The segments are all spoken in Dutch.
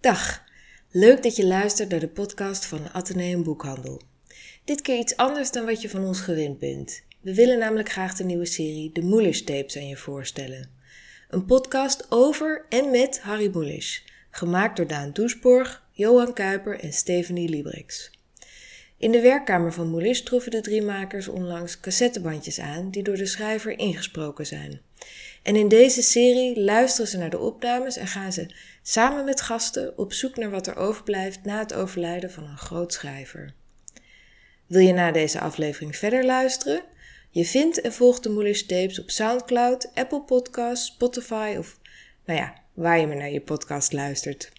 Dag, leuk dat je luistert naar de podcast van Atheneum Boekhandel. Dit keer iets anders dan wat je van ons gewend bent. We willen namelijk graag de nieuwe serie De Moelish Tapes aan je voorstellen. Een podcast over en met Harry Mulisch, gemaakt door Daan Doesborg, Johan Kuiper en Stephanie Liebrechts. In de werkkamer van Mulisch troffen de drie makers onlangs cassettebandjes aan die door de schrijver ingesproken zijn. En in deze serie luisteren ze naar de opnames en gaan ze samen met gasten op zoek naar wat er overblijft na het overlijden van een groot schrijver. Wil je na deze aflevering verder luisteren? Je vindt en volgt de Moelish Tapes op Soundcloud, Apple Podcasts, Spotify of nou ja, waar je maar naar je podcast luistert.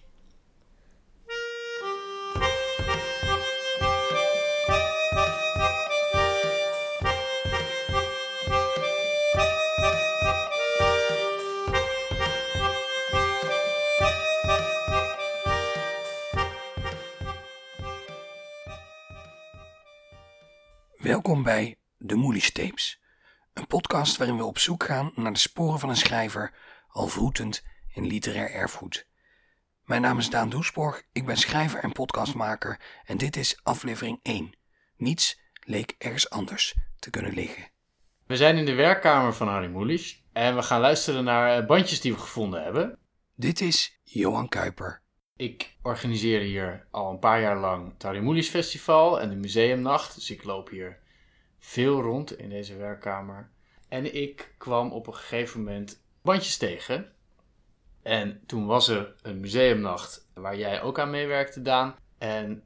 Welkom bij De Moelish Tapes, een podcast waarin we op zoek gaan naar de sporen van een schrijver, al vroetend in literair erfgoed. Mijn naam is Daan Doesborg, ik ben schrijver en podcastmaker en dit is aflevering 1. Niets leek ergens anders te kunnen liggen. We zijn in de werkkamer van Harry Mulisch en we gaan luisteren naar eh, bandjes die we gevonden hebben. Dit is Johan Kuiper. Ik organiseer hier al een paar jaar lang het Harry Mulisch Festival en de museumnacht, dus ik loop hier veel rond in deze werkkamer. En ik kwam op een gegeven moment bandjes tegen. En toen was er een museumnacht waar jij ook aan meewerkte, Daan. En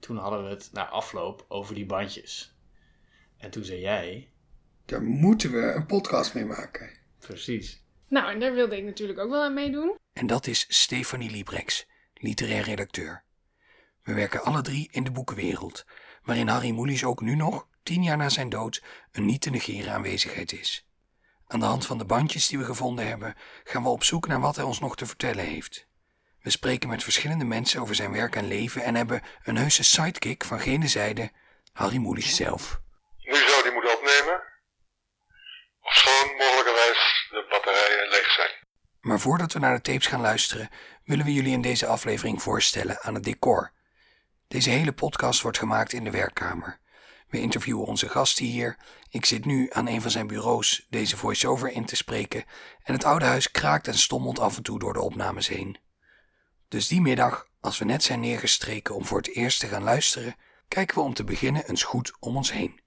toen hadden we het na afloop over die bandjes. En toen zei jij, Daar moeten we een podcast mee maken. precies, Nou, en daar wilde ik natuurlijk ook wel aan meedoen. En dat is Stefanie Liebrechts, literair redacteur. We werken alle drie in de boekenwereld, waarin Harry Mulisch ook nu nog, tien jaar na zijn dood, een niet te negeren aanwezigheid is. Aan de hand van de bandjes die we gevonden hebben, gaan we op zoek naar wat hij ons nog te vertellen heeft. We spreken met verschillende mensen over zijn werk en leven en hebben een heuse sidekick van gene zijde, Harry Mulisch zelf. Nu zou die moeten opnemen. Ofschoon mogelijkerwijs de batterijen leeg zijn. Maar voordat we naar de tapes gaan luisteren, willen we jullie in deze aflevering voorstellen aan het decor. Deze hele podcast wordt gemaakt in de werkkamer. We interviewen onze gasten hier. Ik zit nu aan een van zijn bureaus deze voice-over in te spreken en het oude huis kraakt en stommelt af en toe door de opnames heen. Dus die middag, als we net zijn neergestreken om voor het eerst te gaan luisteren, kijken we om te beginnen eens goed om ons heen.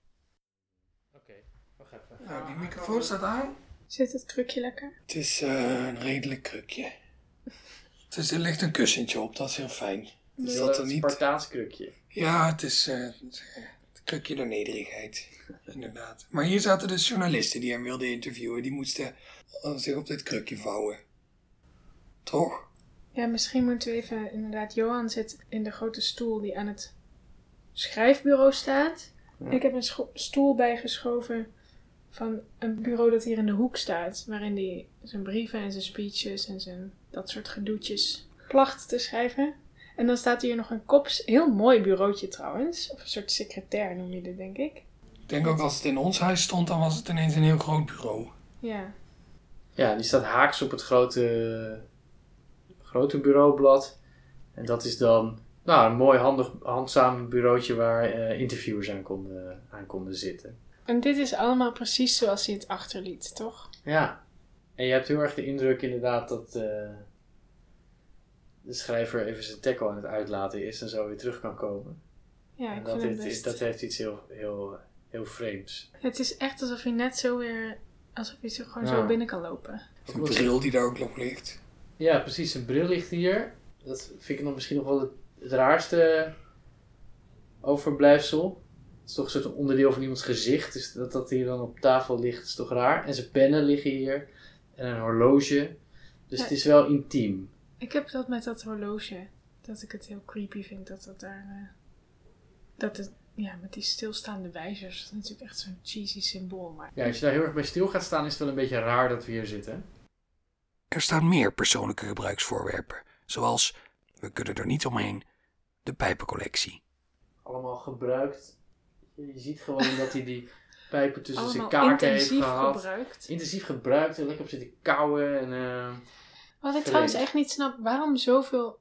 Oké, wacht even. Nou, die microfoon staat aan. Zit het krukje lekker? Het is eh, een redelijk krukje. Het is, er ligt een kussentje op, dat is heel fijn. Dus dat er Een niet... Spartaans krukje. Ja, het is eh, het krukje door nederigheid. Inderdaad. Maar hier zaten dus journalisten die hem wilden interviewen. Die moesten eh, zich op dit krukje vouwen. Toch? Ja, misschien moeten we even... Inderdaad, Johan zit in de grote stoel die aan het schrijfbureau staat. Ja. Ik heb een stoel bijgeschoven van een bureau dat hier in de hoek staat. Waarin hij zijn brieven en zijn speeches en zijn dat soort gedoetjes placht te schrijven. En dan staat hier nog een kops... Heel mooi bureautje trouwens. Of een soort secretair noem je dit, denk ik. Ik denk ook als het in ons huis stond, dan was het ineens een heel groot bureau. Ja. Ja, die staat haaks op het grote, grote bureaublad. En dat is dan nou, een mooi handig, handzaam bureautje waar eh, interviewers aan konden, aan konden zitten. En dit is allemaal precies zoals hij het achterliet, toch? Ja, en je hebt heel erg de indruk inderdaad dat eh, de schrijver even zijn tackle aan het uitlaten is en zo weer terug kan komen. Ja, en ik dat vind het heeft, best. dat heeft iets heel, heel, heel vreemds. Het is echt alsof hij net zo weer... Alsof hij zo gewoon Ja. zo binnen kan lopen. Een bril die daar ook nog ligt. Ja, precies. Een bril ligt hier. Dat vind ik nog misschien nog wel het, het raarste overblijfsel. Het is toch een soort onderdeel van iemands gezicht. Dus dat dat hier dan op tafel ligt, is toch raar. En zijn pennen liggen hier. En een horloge. Dus Ja. het is wel intiem. Ik heb dat met dat horloge. Dat ik het heel creepy vind dat dat daar... eh, dat het... Ja, met die stilstaande wijzers. Dat is natuurlijk echt zo'n cheesy symbool. Maar Ja, als je daar heel erg bij stil gaat staan, is het wel een beetje raar dat we hier zitten. Er staan meer persoonlijke gebruiksvoorwerpen, zoals, we kunnen er niet omheen, de pijpencollectie. Allemaal gebruikt. Je ziet gewoon dat hij die pijpen tussen zijn kaarten heeft intensief gehad. gebruikt. Intensief gebruikt en lekker op zitten kauwen. En, eh, Wat ik trouwens echt niet snap. Waarom zoveel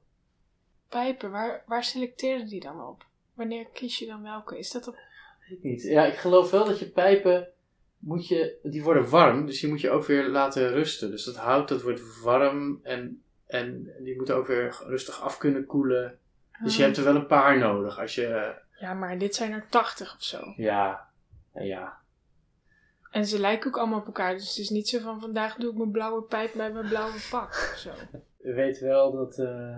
pijpen, waar, waar selecteerde die dan op? Wanneer kies je dan welke? Is dat op... Weet ik niet. Ja, ik geloof wel dat je pijpen moet je, die worden warm, dus die moet je ook weer laten rusten. Dus dat hout dat wordt warm en, en die moeten ook weer rustig af kunnen koelen. Dus je hebt er wel een paar nodig als je, Ja, maar dit zijn er 80 of zo. ja, ja. En ze lijken ook allemaal op elkaar. Dus het is niet zo van vandaag doe ik mijn blauwe pijp bij mijn blauwe pak of zo. Je weet wel dat eh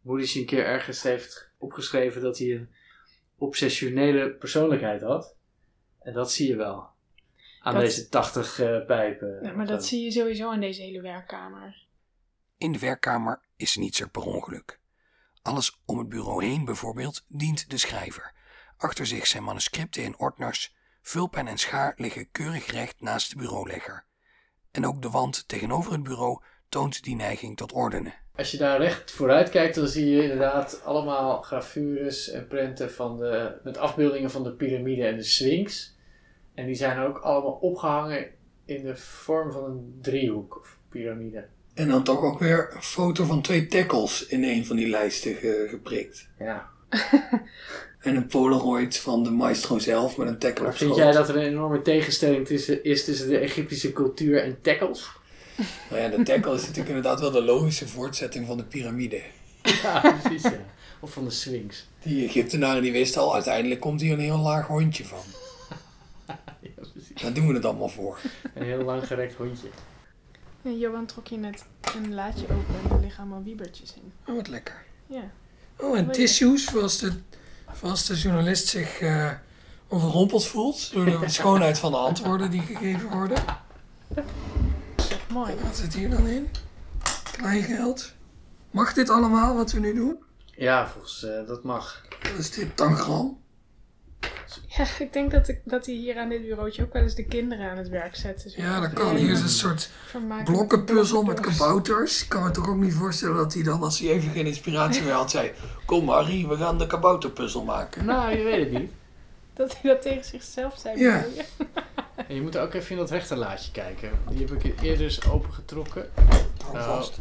Moody's een keer ergens heeft opgeschreven dat hij een obsessionele persoonlijkheid had. En dat zie je wel. Aan Dat- deze 80 eh, pijpen. Ja, maar dat zie je sowieso in deze hele werkkamer. In de werkkamer is niets er per ongeluk. Alles om het bureau heen bijvoorbeeld dient de schrijver. Achter zich zijn manuscripten en ordners, vulpen en schaar liggen keurig recht naast de bureaulegger. En ook de wand tegenover het bureau toont die neiging tot ordenen. Als je daar recht vooruit kijkt, dan zie je inderdaad allemaal gravures en prenten van de, met afbeeldingen van de piramide en de sphinx. En die zijn ook allemaal opgehangen in de vorm van een driehoek of piramide. En dan toch ook weer een foto van twee tackles in een van die lijsten ge- geprikt. Ja. En een polaroid van de maestro zelf met een tackle Maar op vind schoot. jij dat er een enorme tegenstelling tussen, is tussen de Egyptische cultuur en tackles? Nou ja, de tackle is natuurlijk inderdaad wel de logische voortzetting van de piramide. Ja, precies ja. Of van de sphinx. Die Egyptenaren die wisten al, uiteindelijk komt hier een heel laag hondje van. Ja, precies. Daar doen we het allemaal voor. Een heel lang gerekt hondje. Ja, Johan trok je net een laadje open en er liggen allemaal wiebertjes in. Oh, wat lekker. Ja. Oh, en tissues voor als de, voor als de journalist zich eh, overrompeld voelt door de schoonheid van de antwoorden die gegeven worden. Mooi. Wat zit hier dan in? Kleingeld. Mag dit allemaal wat we nu doen? Ja, volgens eh, dat mag. Wat is dit? Tangram? Ja, ik denk dat, ik, dat hij hier aan dit bureautje ook wel eens de kinderen aan het werk zet. Dus Ja, dat kan. Hier is een soort blokkenpuzzel met kabouters. Ik kan me toch ook niet voorstellen dat hij dan, als hij even geen inspiratie meer had, zei... Kom Harry, we gaan de kabouterpuzzel maken. Nou, je weet het niet. Dat hij dat tegen zichzelf zei. Ja. En je moet ook even in dat rechterlaadje kijken. Die heb ik eerder eens opengetrokken. Hou vast.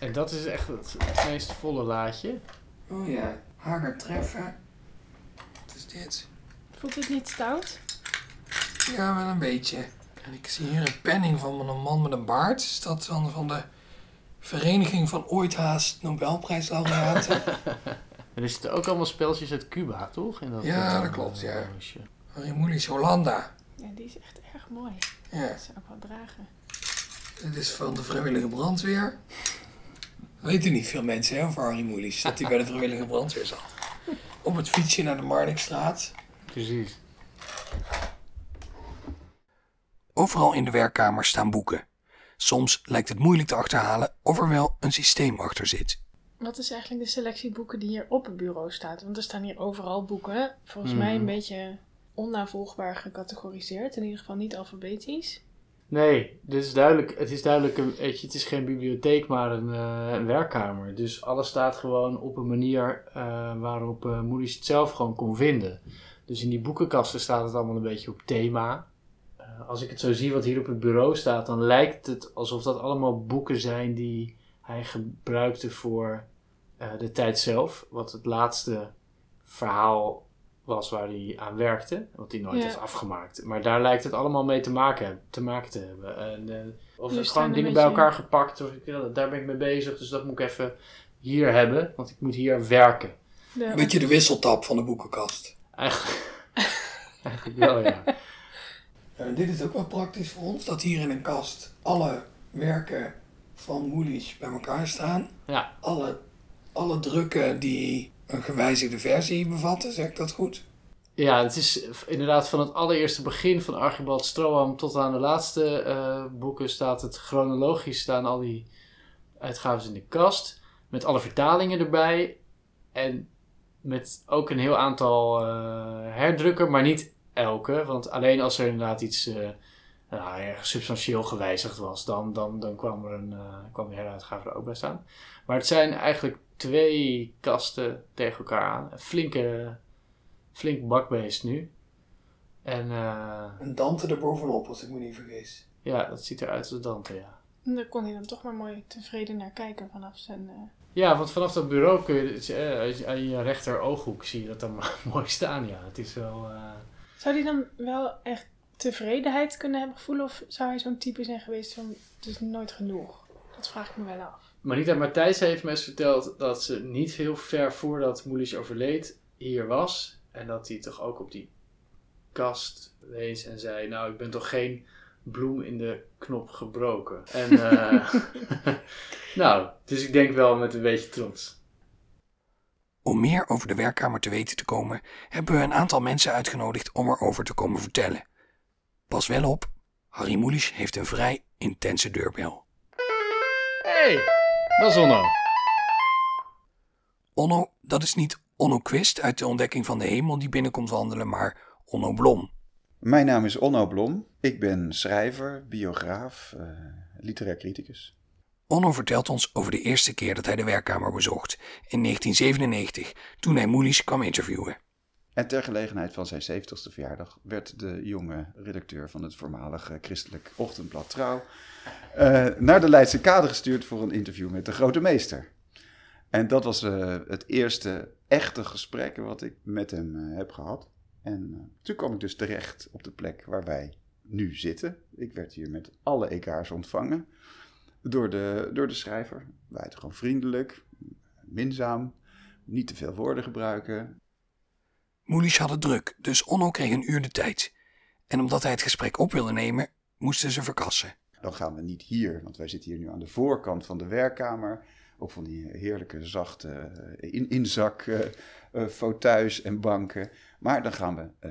En dat is echt het, het meest volle laadje. Oh ja, hager treffen. Wat is dit? Voelt het niet stout? Ja, wel een beetje. En ik zie hier een penning van een man met een baard. Is dat dan van de Vereniging van Ooit Haast Nobelprijslaureaten? En er zitten ook allemaal speltjes uit Cuba, toch? In dat, Ja, eh, dat klopt, ja. Harry Moelis Hollanda. Ja, die is echt erg mooi. Ja, Dat zou ik wel dragen. dit is van de vrijwillige brandweer. Weten niet veel mensen hè, over Harry Moelis. Dat hij bij de vrijwillige brandweer zat. Op het fietsje naar de Marnixstraat. Precies. Overal in de werkkamer staan boeken. Soms lijkt het moeilijk te achterhalen of er wel een systeem achter zit. Wat is eigenlijk de selectie boeken die hier op het bureau staat? Want er staan hier overal boeken. Volgens Mhm. mij een beetje onnavolgbaar gecategoriseerd. In ieder geval niet alfabetisch. Nee, dit is duidelijk, het is duidelijk, een, het is geen bibliotheek, maar een, eh, een werkkamer. Dus alles staat gewoon op een manier eh, waarop Moody's het zelf gewoon kon vinden. Dus in die boekenkasten staat het allemaal een beetje op thema. Als ik het zo zie wat hier op het bureau staat, dan lijkt het alsof dat allemaal boeken zijn die hij gebruikte voor de tijd zelf. Wat het laatste verhaal was waar hij aan werkte, wat hij nooit Ja. heeft afgemaakt. Maar daar lijkt het allemaal mee te maken, te, maken te hebben. En, eh, of gewoon dingen bij elkaar gepakt, of ik, ja, daar ben ik mee bezig, dus dat moet ik even hier hebben, want ik moet hier werken. De, Een beetje de wisseltap van de boekenkast. Eigenlijk, eigenlijk wel, ja. En dit is ook wel praktisch voor ons, dat hier in een kast alle werken van Moelis bij elkaar staan. Ja, Alle, alle drukken die een gewijzigde versie bevatten, zeg ik dat goed? Ja, het is inderdaad van het allereerste begin van Archibald Stroham tot aan de laatste eh, boeken staat het chronologisch staan al die uitgaven in de kast. Met alle vertalingen erbij. En met ook een heel aantal eh, herdrukken, maar niet elke. Want alleen als er inderdaad iets eh, nou, substantieel gewijzigd was, dan, dan, dan kwam, er een, eh, kwam de heruitgave er ook bij staan. Maar het zijn eigenlijk twee kasten tegen elkaar aan. Een flinke, flink bakbeest nu. En eh, Een Dante erbovenop, als ik me niet vergis. ja, dat ziet eruit als Dante, ja. En daar kon hij dan toch maar mooi tevreden naar kijken vanaf zijn... eh, Ja, want vanaf dat bureau kun je, eh, aan je rechter ooghoek zie je dat dan mooi staan. Ja, het is wel... eh, Zou hij dan wel echt tevredenheid kunnen hebben gevoeld? Of zou hij zo'n type zijn geweest van, het is nooit genoeg? Dat vraag ik me wel af. Marita Matthijs heeft me eens verteld dat ze niet heel ver voordat Moelis overleed hier was. En dat hij toch ook op die kast wees en zei, nou ik ben toch geen bloem in de knop gebroken. En eh, nou, dus ik denk wel met een beetje trots. Om meer over de werkkamer te weten te komen, hebben we een aantal mensen uitgenodigd om erover te komen vertellen. Pas wel op, Harry Mulisch heeft een vrij intense deurbel. hey, dat is Onno. Onno, dat is niet Onno Quist uit de ontdekking van de hemel die binnenkomt wandelen, maar Onno Blom. Mijn naam is Onno Blom. Ik ben schrijver, biograaf, eh, literair criticus. Onno vertelt ons over de eerste keer dat hij de werkkamer bezocht, in 1997, toen hij Mulisch kwam interviewen. En ter gelegenheid van zijn 70ste verjaardag werd de jonge redacteur van het voormalige christelijk ochtendblad Trouw eh, naar de Leidse Kade gestuurd voor een interview met de grote meester. En dat was eh, het eerste echte gesprek wat ik met hem eh, heb gehad. En toen kwam ik dus terecht op de plek waar wij nu zitten. Ik werd hier met alle EK's ontvangen door de, door de schrijver. Buitengewoon vriendelijk, minzaam, niet te veel woorden gebruiken. Mulisch had het druk, dus Onno kreeg een uur de tijd. En omdat hij het gesprek op wilde nemen, moesten ze verkassen. Dan gaan we niet hier, want wij zitten hier nu aan de voorkant van de werkkamer. Op van die heerlijke zachte eh, in, inzak fauteuils en banken. Maar dan gaan we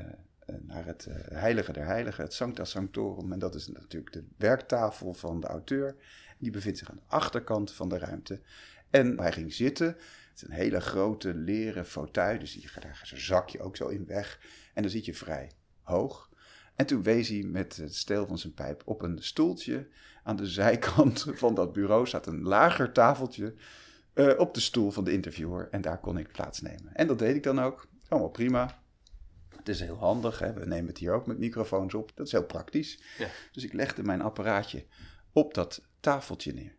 naar het heilige der heiligen, het Sancta Sanctorum. En dat is natuurlijk de werktafel van de auteur. Die bevindt zich aan de achterkant van de ruimte. En hij ging zitten. Het is een hele grote leren fauteuil, dus die, daar gaat zijn zakje ook zo in weg. En dan zit je vrij hoog. En toen wees hij met het steel van zijn pijp op een stoeltje. Aan de zijkant van dat bureau staat een lager tafeltje eh, op de stoel van de interviewer. En daar kon ik plaatsnemen. En dat deed ik dan ook. Allemaal prima. Het is heel handig. Hè? We nemen het hier ook met microfoons op. Dat is heel praktisch. Ja. Dus ik legde mijn apparaatje op dat tafeltje neer.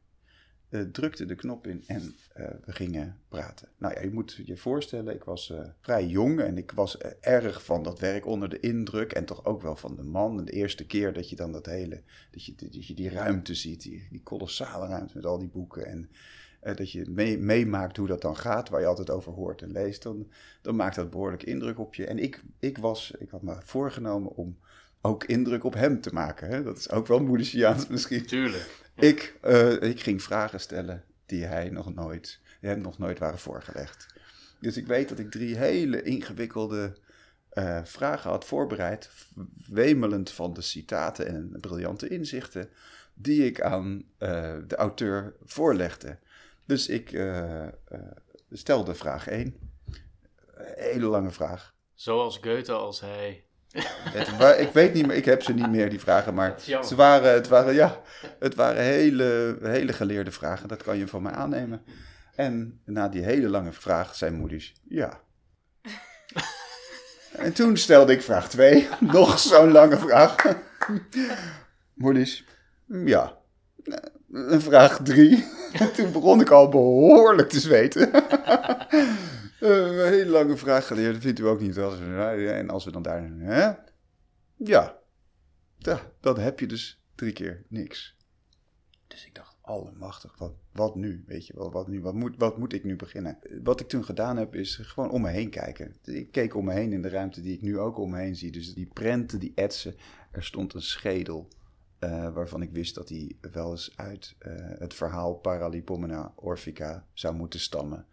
Eh, drukte de knop in en eh, we gingen praten. Nou ja, je moet je voorstellen, ik was eh, vrij jong en ik was erg van dat werk onder de indruk en toch ook wel van de man. En de eerste keer dat je dan dat hele, dat je, dat je die ruimte ziet, die, die kolossale ruimte met al die boeken en dat je mee- meemaakt hoe dat dan gaat, waar je altijd over hoort en leest, dan, dan maakt dat behoorlijk indruk op je. En ik, ik was, ik had me voorgenomen om ook indruk op hem te maken. Hè? Dat is ook wel Moediciaans misschien. Tuurlijk. Ik, eh, ik ging vragen stellen die, hij nog nooit, die hem nog nooit waren voorgelegd. Dus ik weet dat ik drie hele ingewikkelde eh, vragen had voorbereid, wemelend van de citaten en briljante inzichten, die ik aan eh, de auteur voorlegde. Dus ik eh, stelde vraag 1. Hele lange vraag. Zoals Goethe als hij. Het wa- ik weet niet meer, ik heb ze niet meer, die vragen, maar ze waren, het waren, ja, het waren hele, hele geleerde vragen, dat kan je van mij aannemen. En na die hele lange vraag zei moeders, ja. En toen stelde ik vraag 2, nog zo'n lange vraag. Moeders, ja. En vraag 3, en toen begon ik al behoorlijk te zweten. Eh, een hele lange vraag geleerd, dat vindt u ook niet. En als we dan daar... Hè? Ja. ja, dan heb je dus drie keer niks. Dus ik dacht, allemachtig, wat, wat nu? Weet je wel, wat nu? Wat moet, wat moet ik nu beginnen? Wat ik toen gedaan heb, is gewoon om me heen kijken. Ik keek om me heen in de ruimte die ik nu ook om me heen zie. Dus die prenten, die etsen. Er stond een schedel eh, waarvan ik wist dat hij wel eens uit eh, het verhaal Paralipomena orfica zou moeten stammen.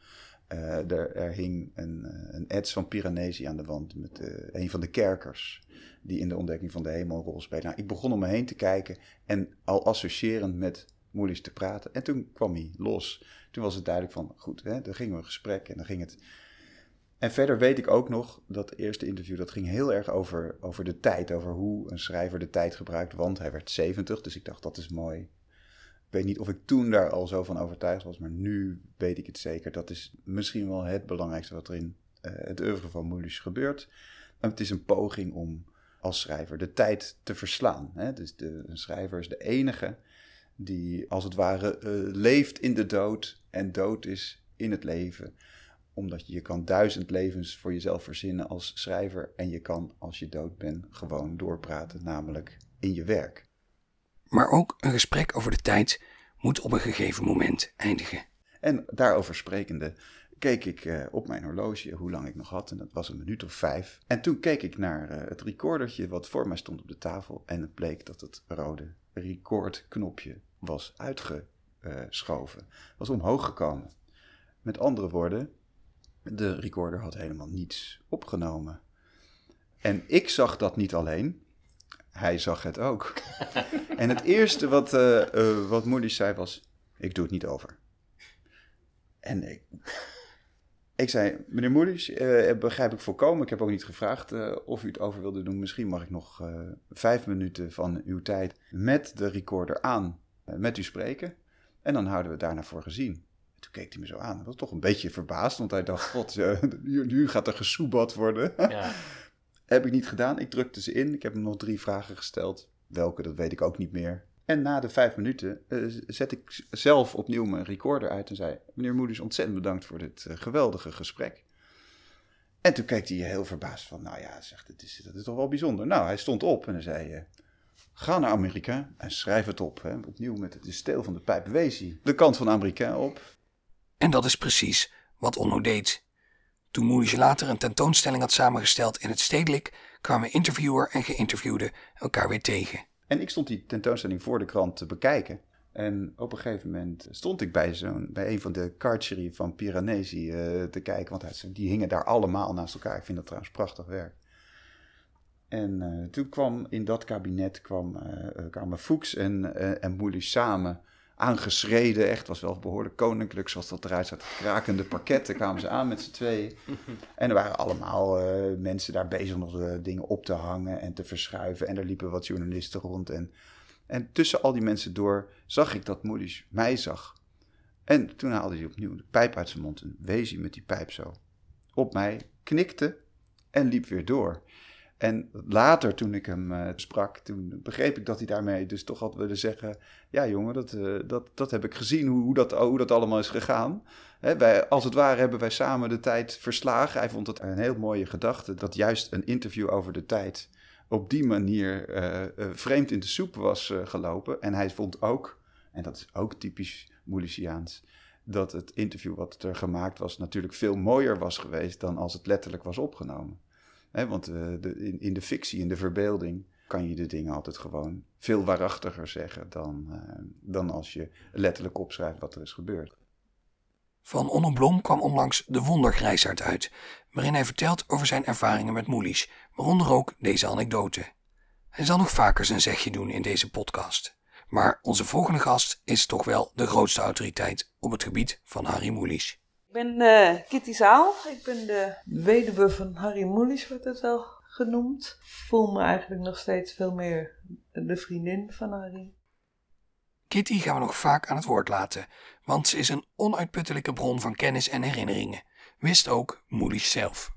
Eh, er, hing een, eh, een van Piranesi aan de wand met eh, een van de kerkers die in de ontdekking van de hemel een. Nou, ik begon om me heen te kijken en al associërend met Moelis te praten. En toen kwam hij los. Toen was het duidelijk van, goed, hè, dan gingen we een gesprek en dan ging het... En verder weet ik ook nog dat eerste interview, dat ging heel erg over, over de tijd. Over hoe een schrijver de tijd gebruikt, want hij werd 70. Dus ik dacht, dat is mooi. Weet niet of ik toen daar al zo van overtuigd was, maar nu weet ik het zeker. Dat is misschien wel het belangrijkste wat er in eh, het oeuvre van Moelis gebeurt. Het is een poging om als schrijver de tijd te verslaan. Hè? Dus de, een schrijver is de enige die als het ware eh, leeft in de dood en dood is in het leven. Omdat je, je kan duizend levens voor jezelf verzinnen als schrijver en je kan als je dood bent gewoon doorpraten, namelijk in je werk. Maar ook een gesprek over de tijd moet op een gegeven moment eindigen. En daarover sprekende keek ik eh, op mijn horloge hoe lang ik nog had. En dat was een minuut of vijf. En toen keek ik naar eh, het recordertje wat voor mij stond op de tafel. En het bleek dat het rode recordknopje was uitgeschoven. Was omhoog gekomen. Met andere woorden, de recorder had helemaal niets opgenomen. En ik zag dat niet alleen. Hij zag het ook. en het eerste wat, eh, wat zei was: Ik doe het niet over. En ik, ik zei, meneer Moeders, eh, begrijp ik volkomen. Ik heb ook niet gevraagd of u het over wilde doen. Misschien mag ik nog vijf minuten van uw tijd met de recorder aan met u spreken. En dan houden we het daarna voor gezien. Toen keek hij me zo aan. Ik was toch een beetje verbaasd, want hij dacht, god, nu gaat er gesoebat worden. Ja. Heb ik niet gedaan. Ik drukte ze in. Ik heb hem nog drie vragen gesteld. Welke, dat weet ik ook niet meer. En na de vijf minuten eh, zet ik zelf opnieuw mijn recorder uit en zei... Meneer Moeders, ontzettend bedankt voor dit eh, geweldige gesprek. En toen keek hij heel verbaasd van... Nou ja, zegt, het is, dat is toch wel bijzonder. Nou, hij stond op en hij zei... eh, Ga naar Amerika en schrijf het op. Hè. Opnieuw met het steel van de pijp de kant van Amerika op. En dat is precies wat Onno deed. Toen Moelis later een tentoonstelling had samengesteld in het stedelijk, kwamen interviewer en geïnterviewde elkaar weer tegen. En ik stond die tentoonstelling voor de krant te bekijken. En op een gegeven moment stond ik bij, zo'n, bij een van de cartieri van Piranesi eh, te kijken. Want die hingen daar allemaal naast elkaar. Ik vind dat trouwens prachtig werk. En eh, toen kwam in dat kabinet kwam, eh, kwamen Fuchs en, en samen aangeschreden. Echt, was wel behoorlijk koninklijk zoals dat eruit zat. Krakende parketten kwamen ze aan met z'n tweeën. En er waren allemaal eh, mensen daar bezig om de dingen op te hangen en te verschuiven. En er liepen wat journalisten rond. En, en tussen al die mensen door zag ik dat Moelis mij zag. En toen haalde hij opnieuw de pijp uit zijn mond en wees hij met die pijp zo op mij, knikte en liep weer door. En later, toen ik hem eh, sprak, toen begreep ik dat hij daarmee dus toch had willen zeggen... Ja, jongen, dat, eh, dat, dat heb ik gezien, hoe, hoe, dat, hoe dat allemaal is gegaan. Hè, wij, als het ware hebben wij samen de tijd verslagen. Hij vond het een heel mooie gedachte dat juist een interview over de tijd... op die manier eh, vreemd in de soep was gelopen. En hij vond ook, en dat is ook typisch Moelisiaans... dat het interview wat er gemaakt was natuurlijk veel mooier was geweest... dan als het letterlijk was opgenomen. Hè, want eh, de, in, in de fictie, in de verbeelding, kan je de dingen altijd gewoon veel waarachtiger zeggen dan, eh, dan als je letterlijk opschrijft wat er is gebeurd. Van Onno Blom kwam onlangs De Wondergrijsaard uit, waarin hij vertelt over zijn ervaringen met Moelis, waaronder ook deze anekdote. Hij zal nog vaker zijn zegje doen in deze podcast. Maar onze volgende gast is toch wel de grootste autoriteit op het gebied van Harry Moelis. Ik ben eh, Kitty Zaal. Ik ben de weduwe van Harry Mulisch, wordt het wel genoemd. Ik voel me eigenlijk nog steeds veel meer de vriendin van Harry. Kitty gaan we nog vaak aan het woord laten, want ze is een onuitputtelijke bron van kennis en herinneringen. Wist ook Moelis zelf.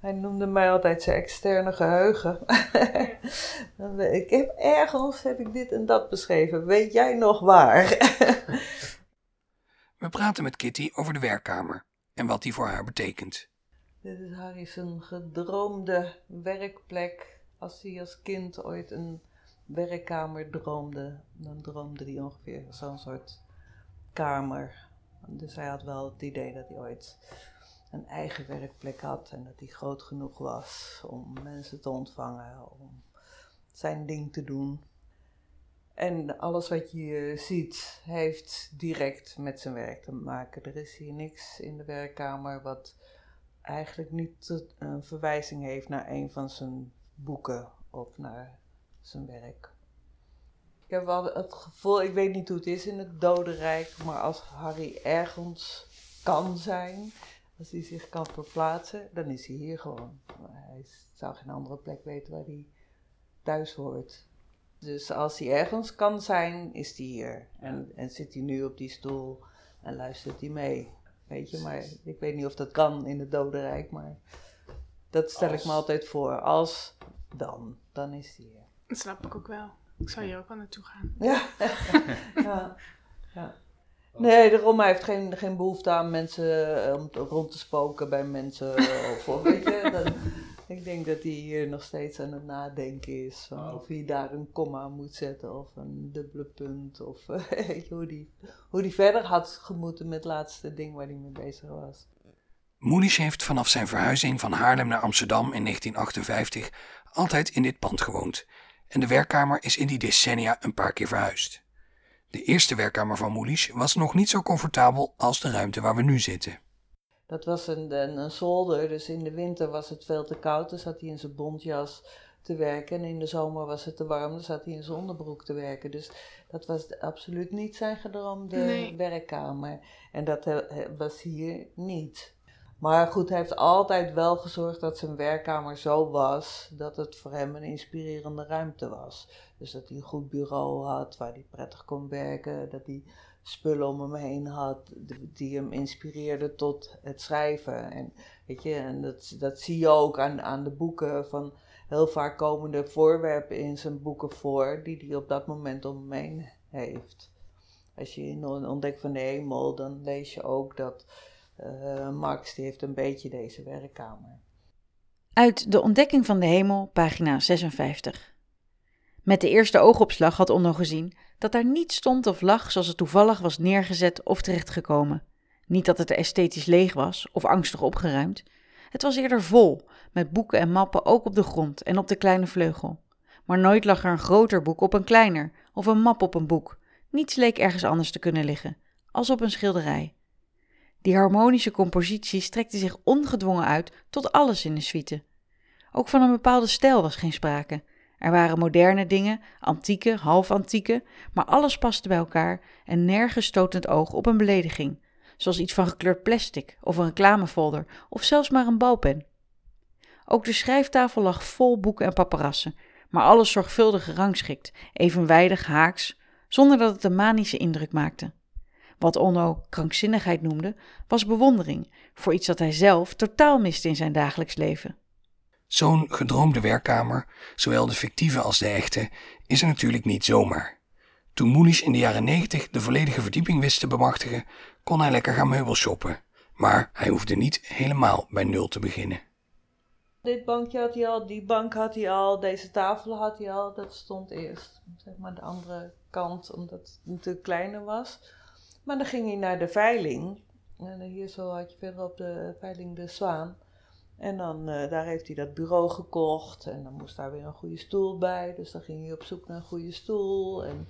Hij noemde mij altijd zijn externe geheugen. Eh, ik heb ergens heb ik dit en dat beschreven. Weet jij nog waar? We praten met Kitty over de werkkamer en wat die voor haar betekent. Dit is Harry's gedroomde werkplek. Als hij als kind ooit een werkkamer droomde, dan droomde hij ongeveer zo'n soort kamer. Dus hij had wel het idee dat hij ooit een eigen werkplek had en dat hij groot genoeg was om mensen te ontvangen, om zijn ding te doen. En alles wat je ziet heeft direct met zijn werk te maken. Er is hier niks in de werkkamer wat eigenlijk niet een verwijzing heeft naar een van zijn boeken of naar zijn werk. Ik heb wel het gevoel, ik weet niet hoe het is in het dodenrijk, maar als Harry ergens kan zijn, als hij zich kan verplaatsen, dan is hij hier gewoon. Hij zou geen andere plek weten waar hij thuis hoort. Dus als hij ergens kan zijn, is hij hier. En, en zit hij nu op die stoel en luistert hij mee. Weet je, maar ik weet niet of dat kan in het dodenrijk, maar dat stel ik me altijd voor. Als, dan, dan is hij hier. Dat snap ik ook wel. Ik zou hier ook wel naartoe gaan. Ja. ja. ja. Nee, de Roma heeft geen, geen behoefte aan mensen eh, om rond te spoken bij mensen. Of, of weet je, dan, ik denk dat hij hier nog steeds aan het nadenken is. Van Oh. Of hij daar een komma moet zetten of een dubbele punt. Of eh, hoe die, hoe die verder had gemoeten met het laatste ding waar hij mee bezig was. Moelisch heeft vanaf zijn verhuizing van Haarlem naar Amsterdam in 1958 altijd in dit pand gewoond. En de werkkamer is in die decennia een paar keer verhuisd. De eerste werkkamer van Moelisch was nog niet zo comfortabel als de ruimte waar we nu zitten. Dat was een, een, een zolder, dus in de winter was het veel te koud. Dan zat hij in zijn bontjas te werken. En in de zomer was het te warm, dan zat hij in zijn onderbroek te werken. Dus dat was absoluut niet zijn gedroomde Nee. werkkamer. En dat he- he- was hier niet. Maar goed, hij heeft altijd wel gezorgd dat zijn werkkamer zo was dat het voor hem een inspirerende ruimte was. Dus dat hij een goed bureau had waar hij prettig kon werken, dat hij spullen om hem heen had die hem inspireerden tot het schrijven. En, weet je, en dat, dat zie je ook aan, aan de boeken van heel vaak komen er voorwerpen in zijn boeken voor die hij op dat moment om hem heen heeft. Als je in On- Ontdek van de Hemel, dan lees je ook dat eh, Max, die heeft een beetje deze werkkamer. Uit De Ontdekking van de Hemel, pagina 56. Met de eerste oogopslag had Onno gezien dat daar niets stond of lag zoals het toevallig was neergezet of terechtgekomen. Niet dat het esthetisch leeg was of angstig opgeruimd. Het was eerder vol, met boeken en mappen ook op de grond en op de kleine vleugel. Maar nooit lag er een groter boek op een kleiner of een map op een boek. Niets leek ergens anders te kunnen liggen, als op een schilderij. Die harmonische compositie strekte zich ongedwongen uit tot alles in de suite. Ook van een bepaalde stijl was geen sprake. Er waren moderne dingen, antieke, half-antieke, maar alles paste bij elkaar en nergens stoot het oog op een belediging, zoals iets van gekleurd plastic of een reclamefolder of zelfs maar een balpen. Ook de schrijftafel lag vol boeken en paparassen, maar alles zorgvuldig gerangschikt, evenwijdig haaks, zonder dat het een manische indruk maakte. Wat Onno krankzinnigheid noemde, was bewondering voor iets dat hij zelf totaal miste in zijn dagelijks leven. Zo'n gedroomde werkkamer, zowel de fictieve als de echte, is er natuurlijk niet zomaar. Toen Moelisch in de jaren 90 de volledige verdieping wist te bemachtigen, kon hij lekker gaan meubelshoppen. Maar hij hoefde niet helemaal bij nul te beginnen. Dit bankje had hij al, die bank had hij al, deze tafel had hij al. Dat stond eerst, zeg maar, de andere kant, omdat het natuurlijk kleiner was. Maar dan ging hij naar de veiling. En hier zo had je verderop de veiling de Zwaan. En dan, eh, daar heeft hij dat bureau gekocht. En dan moest daar weer een goede stoel bij. Dus dan ging hij op zoek naar een goede stoel. En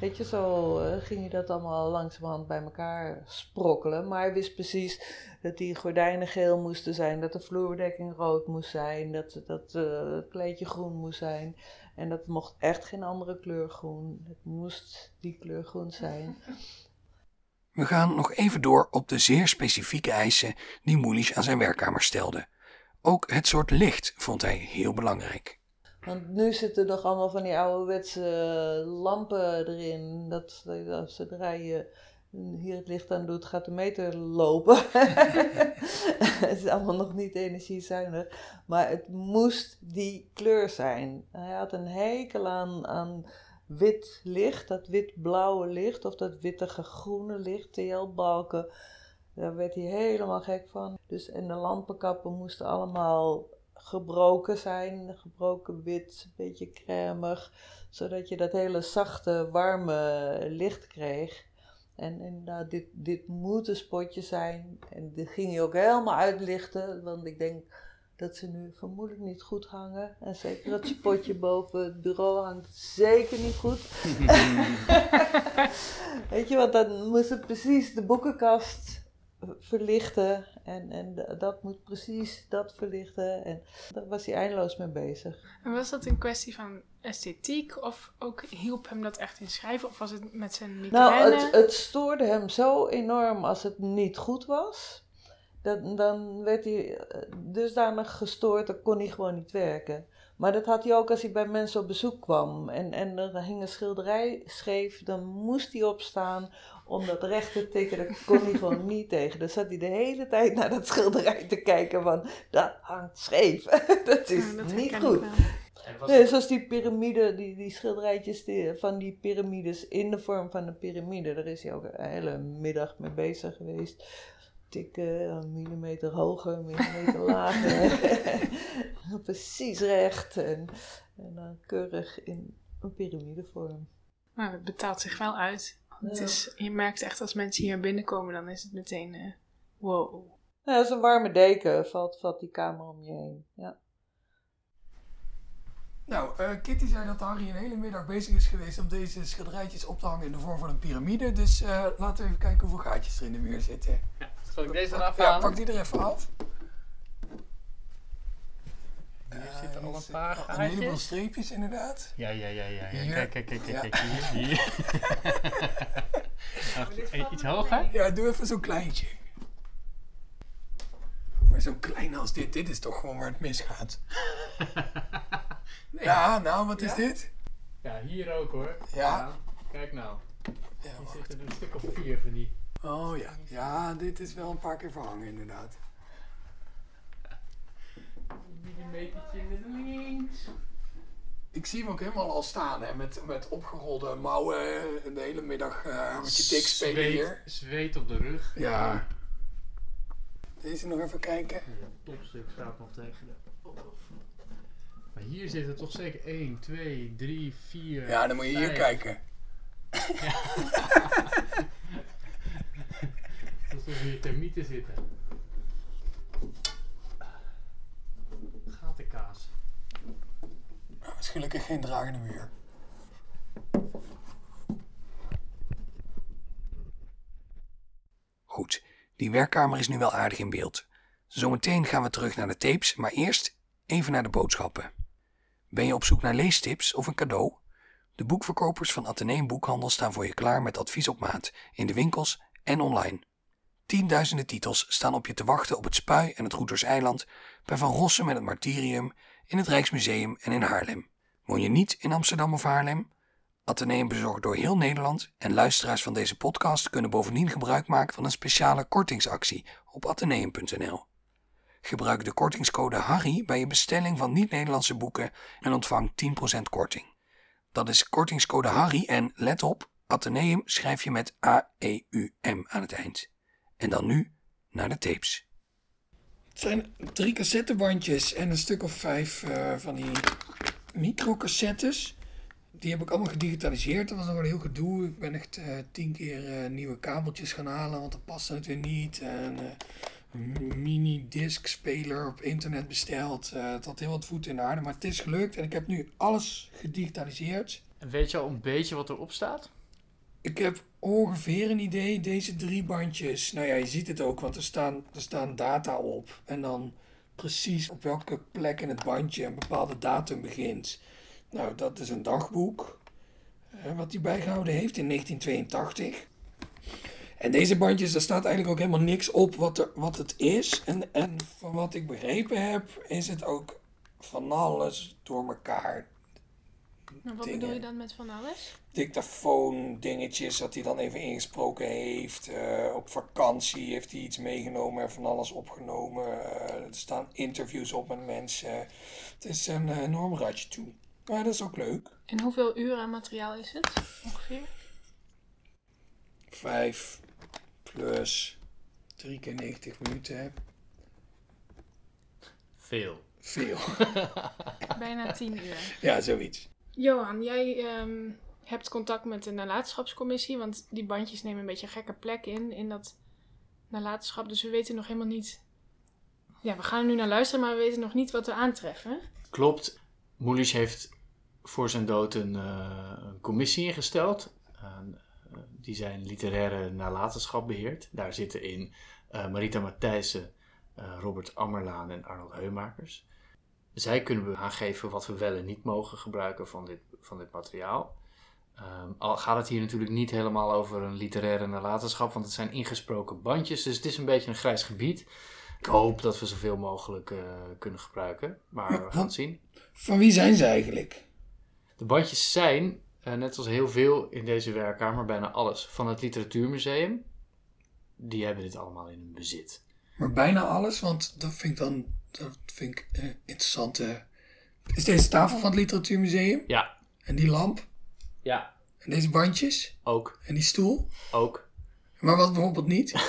weet je, zo eh, ging hij dat allemaal langzamerhand bij elkaar sprokkelen. Maar hij wist precies dat die gordijnen geel moesten zijn. Dat de vloerbedekking rood moest zijn. Dat, dat eh, het kleedje groen moest zijn. En dat mocht echt geen andere kleur groen. Het moest die kleur groen zijn. We gaan nog even door op de zeer specifieke eisen die Moelisch aan zijn werkkamer stelde. Ook het soort licht vond hij heel belangrijk. Want nu zitten nog allemaal van die ouderwetse lampen erin. Dat zodra je hier het licht aan doet, gaat de meter lopen. het is allemaal nog niet energiezuinig. Maar het moest die kleur zijn. Hij had een hekel aan, aan wit licht, dat wit-blauwe licht of dat wittige groene licht, TL-balken. Daar werd hij helemaal gek van. Dus, en de lampenkappen moesten allemaal gebroken zijn, gebroken wit, een beetje cremig, zodat je dat hele zachte, warme licht kreeg. En inderdaad, dit, dit moet een spotje zijn. En dit ging je ook helemaal uitlichten, want ik denk dat ze nu vermoedelijk niet goed hangen. En zeker het spotje boven het bureau hangt zeker niet goed. Weet je, want dan moest het precies de boekenkast verlichten. En, en dat moet precies dat verlichten. En daar was hij eindeloos mee bezig. En was dat een kwestie van esthetiek of ook hielp hem dat echt in schrijven? Of was het met zijn migraine? Nou, het, het stoorde hem zo enorm als het niet goed was. Dat, dan werd hij eh, dusdanig gestoord, dan kon hij gewoon niet werken. Maar dat had hij ook als hij bij mensen op bezoek kwam. En, en er hing een schilderij scheef, dan moest hij opstaan om dat recht te tikken. Dat kon hij gewoon niet tegen. Dan zat hij de hele tijd naar dat schilderij te kijken van, dat hangt scheef. dat is Ja, dat niet goed. Nee, zoals die piramide, die, die schilderijtjes die, van die piramides in de vorm van een piramide. Daar is hij ook een hele middag mee bezig geweest. Tikken, een millimeter hoger, een millimeter lager. Precies recht en, en dan keurig in een piramidevorm. Maar het betaalt zich wel uit. Het Ja. is, je merkt echt als mensen hier binnenkomen, dan is het meteen eh, wow. Ja, dat is een warme deken, valt, valt die kamer om je heen. Ja. Nou, eh, Kitty zei dat Harry een hele middag bezig is geweest om deze schilderijtjes op te hangen in de vorm van een piramide. Dus eh, laten we even kijken hoeveel gaatjes er in de muur zitten. Zal ik deze Ja, eraf halen? pak die er even af. Hier zitten al een zit- paar Een heleboel gaatjes. streepjes inderdaad. Ja, ja, ja, ja. ja. Kijk, kijk, kijk, kijk, kijk, hier. hier. Iets hoger? Ja, doe even zo'n kleintje. Maar zo klein als dit, dit is toch gewoon waar het misgaat. Ja, nou, wat is dit? Ja, hier ook hoor. Ja. Kijk nou. Ja, Hier zitten er een stuk of vier van die. Oh ja, ja, dit is wel een paar keer verhangen inderdaad. Millimetertje naar links. Ik zie hem ook helemaal al staan, hè, met, met opgerolde mouwen. eh, De hele middag eh met je tik spelen Zweet- hier. Zweet op de rug. Ja. Deze nog even kijken. Ja, het topstuk staat nog tegen de. Maar hier zitten toch zeker 1, 2, 3, 4. Ja, dan moet je hier kijken. Alsof hier termieten zitten. Nou, is gelukkig geen dragende muur. Goed, die werkkamer is nu wel aardig in beeld. Zometeen gaan we terug naar de tapes, maar eerst even naar de boodschappen. Ben je op zoek naar leestips of een cadeau? De boekverkopers van Atheneum Boekhandel staan voor je klaar met advies op maat, in de winkels en online. Tienduizenden titels staan op je te wachten op het Spui en het Goederseiland, bij Van Rossum met het Martyrium, in het Rijksmuseum en in Haarlem. Woon je niet in Amsterdam of Haarlem? Atheneum bezorgt door heel Nederland en luisteraars van deze podcast kunnen bovendien gebruik maken van een speciale kortingsactie op atheneum.nl. Gebruik de kortingscode HARRY bij je bestelling van niet-Nederlandse boeken en ontvang 10% korting. Dat is kortingscode HARRY en let op, Atheneum schrijf je met A-E-U-M aan het eind. En dan nu naar de tapes. Het zijn drie cassettebandjes en een stuk of vijf eh, van die microcassettes. Die heb ik allemaal gedigitaliseerd. Dat was nog een heel gedoe. Ik ben echt eh, tien keer eh, nieuwe kabeltjes gaan halen, want dan paste het weer niet. En eh, een mini-disc speler op internet besteld. Eh, het had heel wat voet in de aarde, maar het is gelukt. En ik heb nu alles gedigitaliseerd. En weet je al een beetje wat erop staat? Ik heb ongeveer een idee, deze drie bandjes. Nou ja, je ziet het ook, want er staan, er staan data op. En dan precies op welke plek in het bandje een bepaalde datum begint. Nou, dat is een dagboek. wat hij bijgehouden heeft in 1982. En deze bandjes, daar staat eigenlijk ook helemaal niks op wat, er, wat het is. En, en van wat ik begrepen heb, is het ook van alles door elkaar Maar wat Dingen. bedoel je dan met van alles? dictafoon dingetjes dat hij dan even ingesproken heeft. Eh, op vakantie heeft hij iets meegenomen en van alles opgenomen. Eh, er staan interviews op met mensen. Het is een enorm ratje toe. Maar dat is ook leuk. En hoeveel uren aan materiaal is het? Ongeveer? Vijf plus drie keer 90 minuten. Veel. Veel. Bijna tien uur. ja, zoiets. Johan, jij ehm, hebt contact met de nalatenschapscommissie, want die bandjes nemen een beetje een gekke plek in, in dat nalatenschap. Dus we weten nog helemaal niet... Ja, we gaan er nu naar luisteren, maar we weten nog niet wat we aantreffen. Klopt. Moelisch heeft voor zijn dood een, eh, een commissie ingesteld. Eh, die zijn literaire nalatenschap beheert. Daar zitten in eh, Marita Matthijssen, Robert Ammerlaan en Arnold Heumakers. Zij kunnen we aangeven wat we wel en niet mogen gebruiken van dit, van dit materiaal. Ehm, al gaat het hier natuurlijk niet helemaal over een literaire nalatenschap, want het zijn ingesproken bandjes, dus het is een beetje een grijs gebied. Ik hoop dat we zoveel mogelijk eh, kunnen gebruiken, maar we gaan het zien. Van wie zijn ze eigenlijk? De bandjes zijn, eh, net als heel veel in deze werkkamer, bijna alles van het Literatuurmuseum. Die hebben dit allemaal in hun bezit. Maar bijna alles, want dat vind ik dan dat vind ik, eh, interessante Is deze tafel van het Literatuurmuseum? Ja. En die lamp? Ja. En deze bandjes? Ook. En die stoel? Ook. Maar wat bijvoorbeeld niet?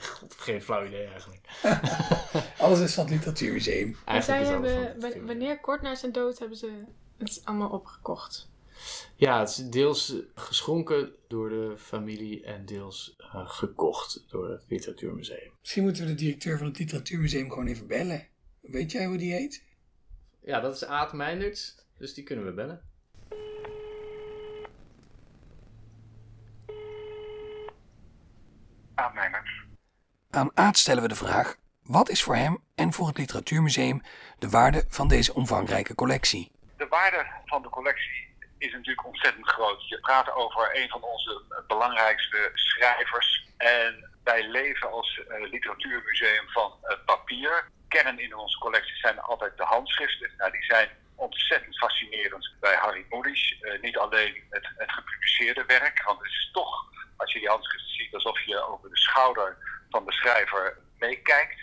God, geen flauw idee eigenlijk. Alles is van het Literatuurmuseum. Zij Eigenlijk is alles hebben, van het wa- wanneer kort na zijn dood hebben ze het allemaal opgekocht. Ja, het is deels geschonken door de familie en deels eh, gekocht door het Literatuurmuseum. Misschien moeten we de directeur van het Literatuurmuseum gewoon even bellen. Weet jij hoe die heet? Ja, dat is Aad Meinderts, dus die kunnen we bellen. Aannemers. Aan Aad stellen we de vraag: wat is voor hem en voor het Literatuurmuseum de waarde van deze omvangrijke collectie? De waarde van de collectie is natuurlijk ontzettend groot. Je praat over een van onze belangrijkste schrijvers. En wij leven als eh, literatuurmuseum van eh, papier. Kern in onze collectie zijn altijd de handschriften. Nou, die zijn ontzettend fascinerend bij Harry Mulisch. Eh, niet alleen het, het gepubliceerde werk, want het is toch, als je die handschriften ziet, alsof je over de schouder van de schrijver meekijkt.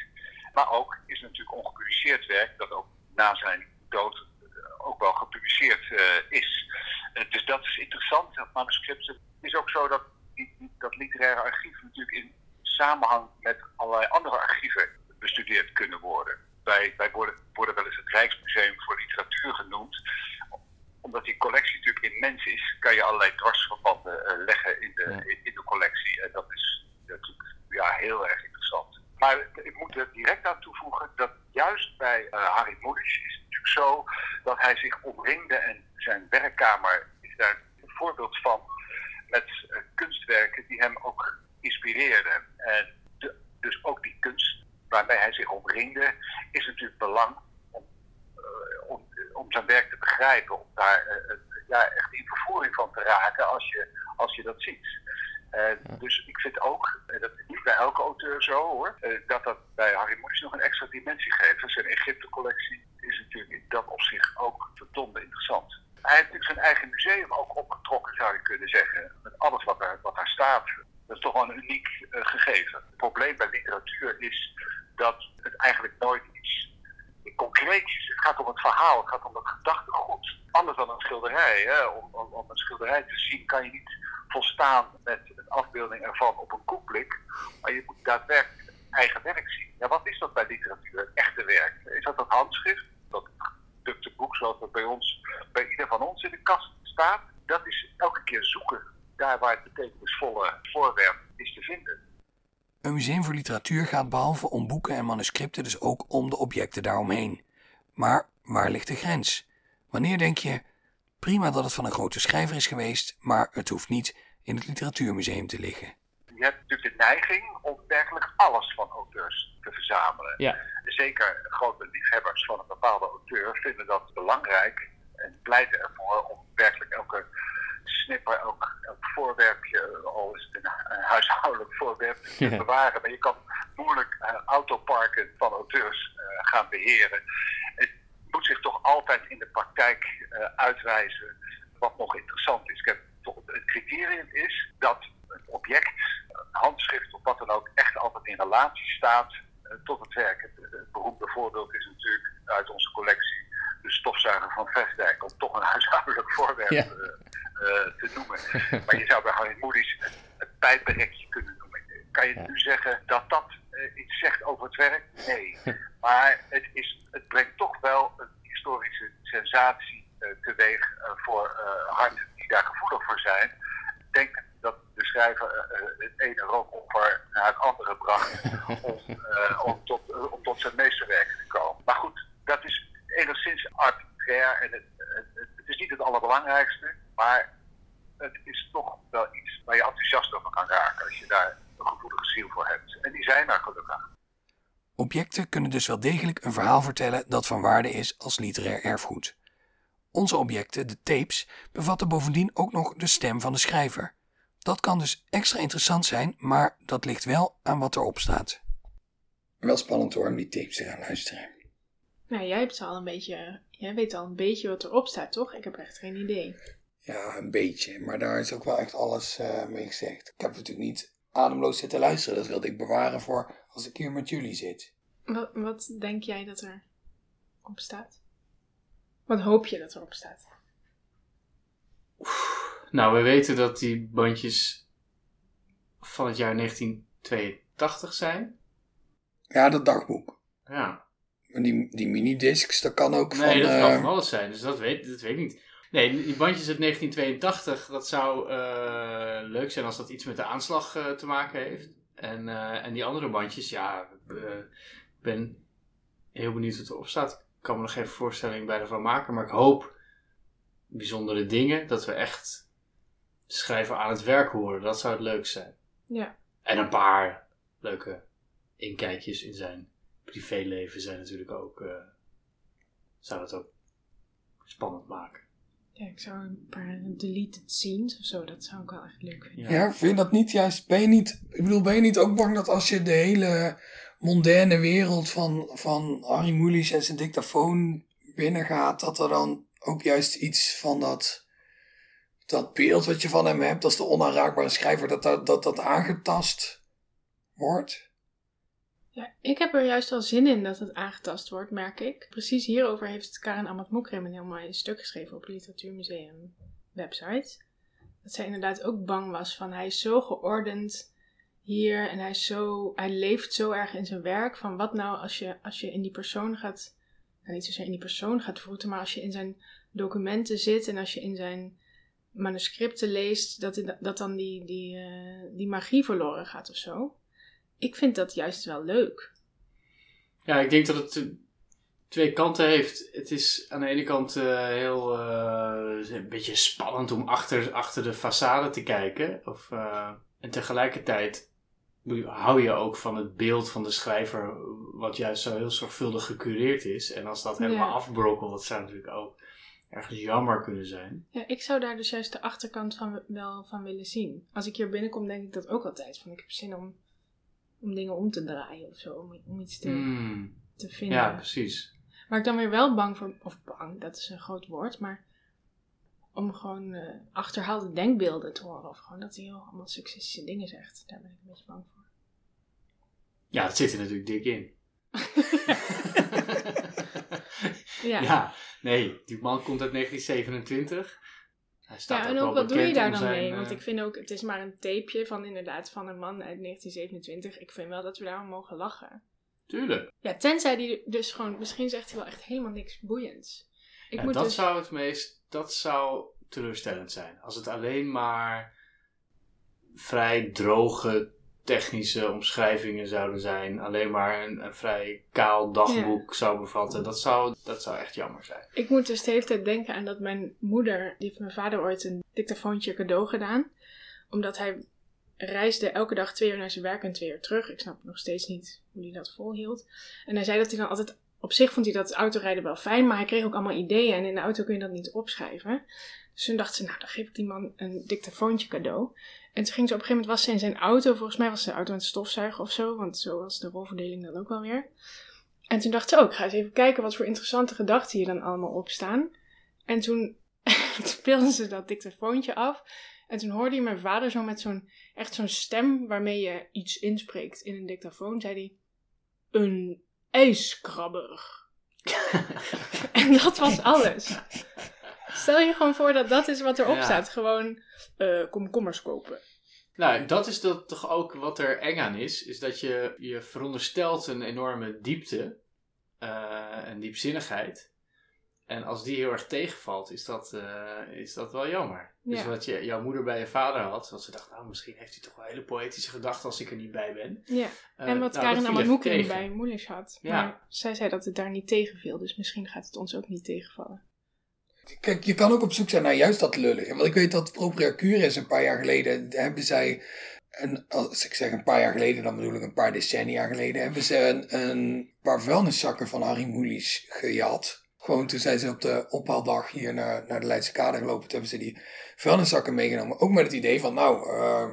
Maar ook is natuurlijk ongepubliceerd werk dat ook na zijn dood ook wel gepubliceerd eh, is. Eh, dus dat is interessant, dat manuscript. Het is ook zo dat die- dat literaire archief natuurlijk in samenhang met allerlei andere archieven bestudeerd kunnen worden. Wij, wij worden, worden wel eens het Rijksmuseum voor Literatuur genoemd. Omdat die collectie natuurlijk immens is, kan je allerlei dwarsverbanden eh, leggen in de, Ja. in, in de collectie. En dat is natuurlijk ja, heel erg interessant. Maar ik moet er direct aan toevoegen dat juist bij eh, Harry Mulisch is het natuurlijk zo dat hij zich omringde en zijn werkkamer is daar een voorbeeld van met eh, kunstwerken die hem ook inspireerden. En de- dus ook die kunst waarmee hij zich omringde is natuurlijk belang om, eh, om, om zijn werk te begrijpen, om daar eh, eh, ja, echt in vervoering van te raken als je, als je dat ziet. Eh, Dus ik vind ook, eh, dat is niet bij elke auteur zo hoor, eh, dat dat bij Harry Mulisch nog een extra dimensie geeft. Zijn Egypte-collectie is natuurlijk in dat opzicht ook verdomde interessant. Hij heeft natuurlijk zijn eigen museum ook opgetrokken, zou je kunnen zeggen. Met alles wat daar, wat daar staat. Dat is toch wel een uniek eh, gegeven. Het probleem bij literatuur is dat het eigenlijk nooit iets concreets is. Het gaat om het verhaal, het gaat om het gedachtegoed. Anders dan een schilderij. Hè? Om, om, om een schilderij te zien kan je niet volstaan met een afbeelding ervan op een koekblik. Maar je moet daadwerkelijk het eigen werk zien. Ja, wat is dat bij literatuur? Het echte werk? Is dat dat handschrift? Dat gedrukte boek zoals dat bij ons, bij ieder van ons in de kast staat? Dat is elke keer zoeken. Daar waar het betekenisvolle voorwerp is te vinden. Een museum voor literatuur gaat behalve om boeken en manuscripten dus ook om de objecten daaromheen. Maar waar ligt de grens? Wanneer denk je, prima dat het van een grote schrijver is geweest, maar het hoeft niet in het literatuurmuseum te liggen. Je hebt natuurlijk de neiging om werkelijk alles van auteurs te verzamelen. Ja. Zeker grote liefhebbers van een bepaalde auteur vinden dat belangrijk en pleiten ervoor om werkelijk elke snipper, elk, elk voorwerpje, al is het een, huishoudelijk voorwerp, te Ja. bewaren. Maar je kan moeilijk eh, autoparken van auteurs eh, gaan beheren. Het moet zich toch altijd in de praktijk eh, uitwijzen wat nog interessant is. Kijk, het criterium is dat het object, een handschrift of wat dan ook, echt altijd in relatie staat eh, tot het werk. Het, het beroemde voorbeeld is natuurlijk uit onze collectie de stofzuiger van Vestdijk, om toch een huishoudelijk voorwerp Ja. eh, eh, te noemen. Maar je zou bij Harry Moody's het, het pijpenrekje kunnen noemen. Kan je Ja. nu zeggen dat dat eh, iets zegt over het werk? Nee. Maar het, is, het brengt toch wel een historische sensatie teweeg voor harten die daar gevoelig voor zijn. Ik denk dat de schrijver het ene rookoffer naar het andere bracht om, om, tot, om tot zijn meesterwerk te komen. Maar goed, dat is enigszins arbitrair en het, het, het is niet het allerbelangrijkste, maar het is toch wel iets waar je enthousiast over kan raken als je daar een gevoelige ziel voor hebt. En die zijn er gelukkig. Objecten kunnen dus wel degelijk een verhaal vertellen dat van waarde is als literair erfgoed. Onze objecten, de tapes, bevatten bovendien ook nog de stem van de schrijver. Dat kan dus extra interessant zijn, maar dat ligt wel aan wat erop staat. Wel spannend hoor, om die tapes te gaan luisteren. Nou, jij hebt al een beetje, jij weet al een beetje wat erop staat, toch? Ik heb echt geen idee. Ja, een beetje. Maar daar is ook wel echt alles eh, mee gezegd. Ik heb natuurlijk niet ademloos zitten luisteren. Dat wilde ik bewaren voor als ik hier met jullie zit. Wat, wat denk jij dat er op staat? Wat hoop je dat erop staat? Nou, we weten dat die bandjes van het jaar 1982 zijn. Ja, dat dagboek. Ja. En die, die minidiscs, dat kan ook van... Nee, dat kan eh, van alles zijn, dus dat weet, dat weet ik niet. Nee, die bandjes uit 1982, dat zou eh, leuk zijn als dat iets met de aanslag eh, te maken heeft. En, eh, en die andere bandjes, ja, ik ben heel benieuwd wat erop staat. Ik kan me nog geen voorstelling bij ervan maken, maar ik hoop bijzondere dingen, dat we echt de schrijver aan het werk horen. Dat zou het leuk zijn. Ja. En een paar leuke inkijkjes in zijn privéleven zijn natuurlijk ook, eh, zou dat ook spannend maken. Ja, ik zou een paar deleted scenes of zo, dat zou ik wel echt leuk vinden. Ja, vind je dat niet juist? Ben je niet, ik bedoel, ben je niet ook bang dat als je de hele mondaine wereld van, van Harry Mulisch en zijn dictafoon binnengaat, dat er dan ook juist iets van dat, dat beeld wat je van hem hebt, als de onaanraakbare schrijver, dat dat, dat, dat aangetast wordt? Ik heb er juist wel zin in dat het aangetast wordt, merk ik. Precies hierover heeft Karen Amat Mokrem een heel mooi stuk geschreven op Literatuurmuseum website. Dat zij inderdaad ook bang was van hij is zo geordend hier en hij, is zo, hij leeft zo erg in zijn werk. Van wat nou als je, als je in die persoon gaat, nou niet zozeer in die persoon gaat voeten, maar als je in zijn documenten zit en als je in zijn manuscripten leest, dat, dat dan die, die, eh, die magie verloren gaat of zo. Ik vind dat juist wel leuk. Ja, ik denk dat het twee kanten heeft. Het is aan de ene kant eh, heel eh, een beetje spannend om achter, achter de façade te kijken. Of, eh, en tegelijkertijd hou je ook van het beeld van de schrijver, wat juist zo heel zorgvuldig gecureerd is. En als dat helemaal Ja. afbrokkelt, dat zou natuurlijk ook ergens jammer kunnen zijn. Ja, ik zou daar dus juist de achterkant van wel van willen zien. Als ik hier binnenkom, denk ik dat ook altijd. Van ik heb zin om, om dingen om te draaien of zo. Om, om iets te, Hmm. te vinden. Ja, precies. Waar ik dan weer wel bang voor, of bang, dat is een groot woord, maar om gewoon eh, achterhaalde denkbeelden te horen. Of gewoon dat hij heel allemaal succesische dingen zegt. Daar ben ik een beetje bang voor. Ja, dat zit er natuurlijk dik in. Ja. Ja, nee, die man komt uit 1927. Hij staat Ja, en ook wat doe je daar dan zijn, mee? eh, Want ik vind ook, het is maar een tapeje van inderdaad van een man uit 1927. Ik vind wel dat we daarom mogen lachen. Tuurlijk. Ja, tenzij die dus gewoon, misschien zegt hij wel echt helemaal niks boeiends. Ik Ja, moet dat dus, zou het meest, dat zou teleurstellend zijn. Als het alleen maar vrij droge technische omschrijvingen zouden zijn. Alleen maar een, een vrij kaal dagboek zou bevatten. Dat zou, dat zou echt jammer zijn. ik moet dus de hele tijd denken aan dat mijn moeder, die heeft mijn vader ooit een dictafoontje cadeau gedaan. Omdat hij reisde elke dag twee uur naar zijn werk en twee uur terug. Ik snap nog steeds niet hoe hij dat volhield. En hij zei dat hij dan altijd, op zich vond hij dat autorijden wel fijn, maar hij kreeg ook allemaal ideeën en in de auto kun je dat niet opschrijven. Dus toen dacht ze, nou dan geef ik die man een dictafoontje cadeau. En toen ging ze op een gegeven moment was ze in zijn auto. Volgens mij was zijn auto aan het stofzuigen of zo. Want zo was de rolverdeling dan ook wel weer. En toen dacht ze ook, ga eens even kijken wat voor interessante gedachten hier dan allemaal op staan. En toen speelden ze dat dictafoontje af. En toen hoorde je mijn vader zo met zo'n, echt zo'n stem waarmee je iets inspreekt in een dictafoon. Zei hij, een ijskrabber. en dat was alles. Stel je gewoon voor dat dat is wat erop Ja. staat. Gewoon eh komkommers kopen. Nou, dat is dat toch ook wat er eng aan is. Is dat je, je veronderstelt een enorme diepte eh, en diepzinnigheid. En als die heel erg tegenvalt, is dat, eh, is dat wel jammer. Dus wat je, jouw moeder bij je vader had, dat ze dacht, nou misschien heeft hij toch wel hele poëtische gedachten als ik er niet bij ben. Ja. Eh, en wat nou, Karin viel tegen. bij Moelisch had. Ja. Maar zij zei dat het daar niet tegenviel. Dus misschien gaat het ons ook niet tegenvallen. Kijk, je kan ook op zoek zijn naar juist dat lullige. Want ik weet dat Propria Curis een paar jaar geleden hebben zij. En als ik zeg een paar jaar geleden, dan bedoel ik een paar decennia geleden. Hebben ze een, een paar vuilniszakken van Harry Mulisch gejat. Gewoon toen zijn ze op de ophaaldag hier naar, naar de Leidse Kade gelopen. Toen hebben ze die vuilniszakken meegenomen. Ook met het idee van, nou, eh,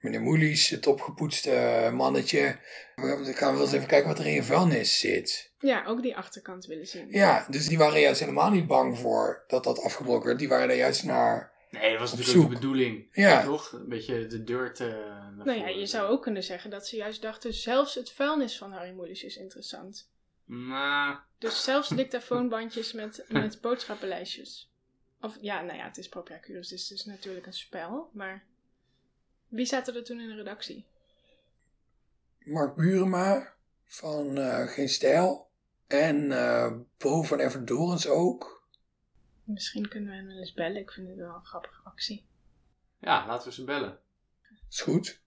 meneer Mulisch, het opgepoetste mannetje. We gaan wel eens even kijken wat er in je vuilnis zit. Ja, ook die achterkant willen zien. Ja, dus die waren juist helemaal niet bang voor dat dat afgebroken werd. Die waren er juist naar. Nee, dat was Op natuurlijk de bedoeling. Ja. Toch? Een beetje de deur te... naar Nou ja, je zou ook kunnen zeggen dat ze juist dachten, zelfs het vuilnis van Harry Mulisch is interessant. Maar... Dus zelfs dictafoonbandjes met, met boodschappenlijstjes. Of ja, nou ja, het is Propriacurus, dus het is natuurlijk een spel. Maar wie zaten er toen in de redactie? Mark Burema van eh, Geen Stijl. En eh Bo van Everdorens ook. Misschien kunnen we hem wel eens bellen. Ik vind het wel een grappige actie. Ja, laten we ze bellen. Is goed.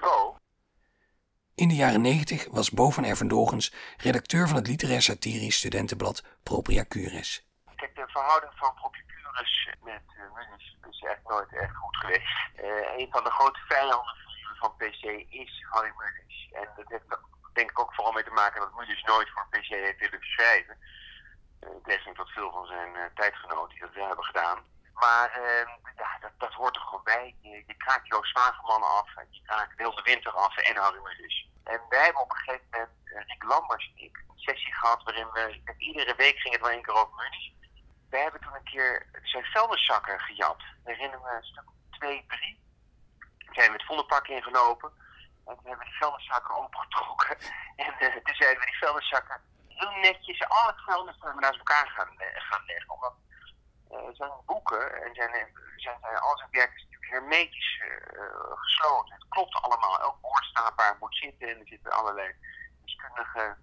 Bo, In de jaren 90 was Bo van Ervendogens redacteur van het literair satirisch studentenblad Propria Cures. Kijk, de verhouding van Propicurus met uh, Munich is echt nooit echt goed geweest. Eh, een van de grote vijanden van PC is Harry. En dat heeft denk ik ook vooral mee te maken dat Munich nooit voor PC heeft willen schrijven. In tegenstelling tot veel van zijn eh, tijdgenoten die dat wel hebben gedaan. Maar eh, ja, dat, dat hoort er gewoon bij. Je, je kraakt Joost Zwageman af, en je kraakt Wilde Winter af en Harry Munich. En wij hebben op een gegeven moment, eh, Rick Lambers en ik, een sessie gehad waarin we, iedere week ging het wel één keer over Munich. We hebben toen een keer zijn vuilniszakken gejat. We herinneren me een stuk 2, 3. Toen zijn we het Vondelpark ingelopen. En toen hebben we die vuilniszakken opengetrokken. En eh, toen zijn we die vuilniszakken heel netjes, al het vuilnis naast elkaar gaan, eh, gaan leggen. Omdat eh, zijn boeken en zijn, zijn, zijn, al zijn werk is natuurlijk hermetisch eh, gesloten. Het klopt allemaal. Elk woord staat waar het moet zitten. En er zitten allerlei wiskundige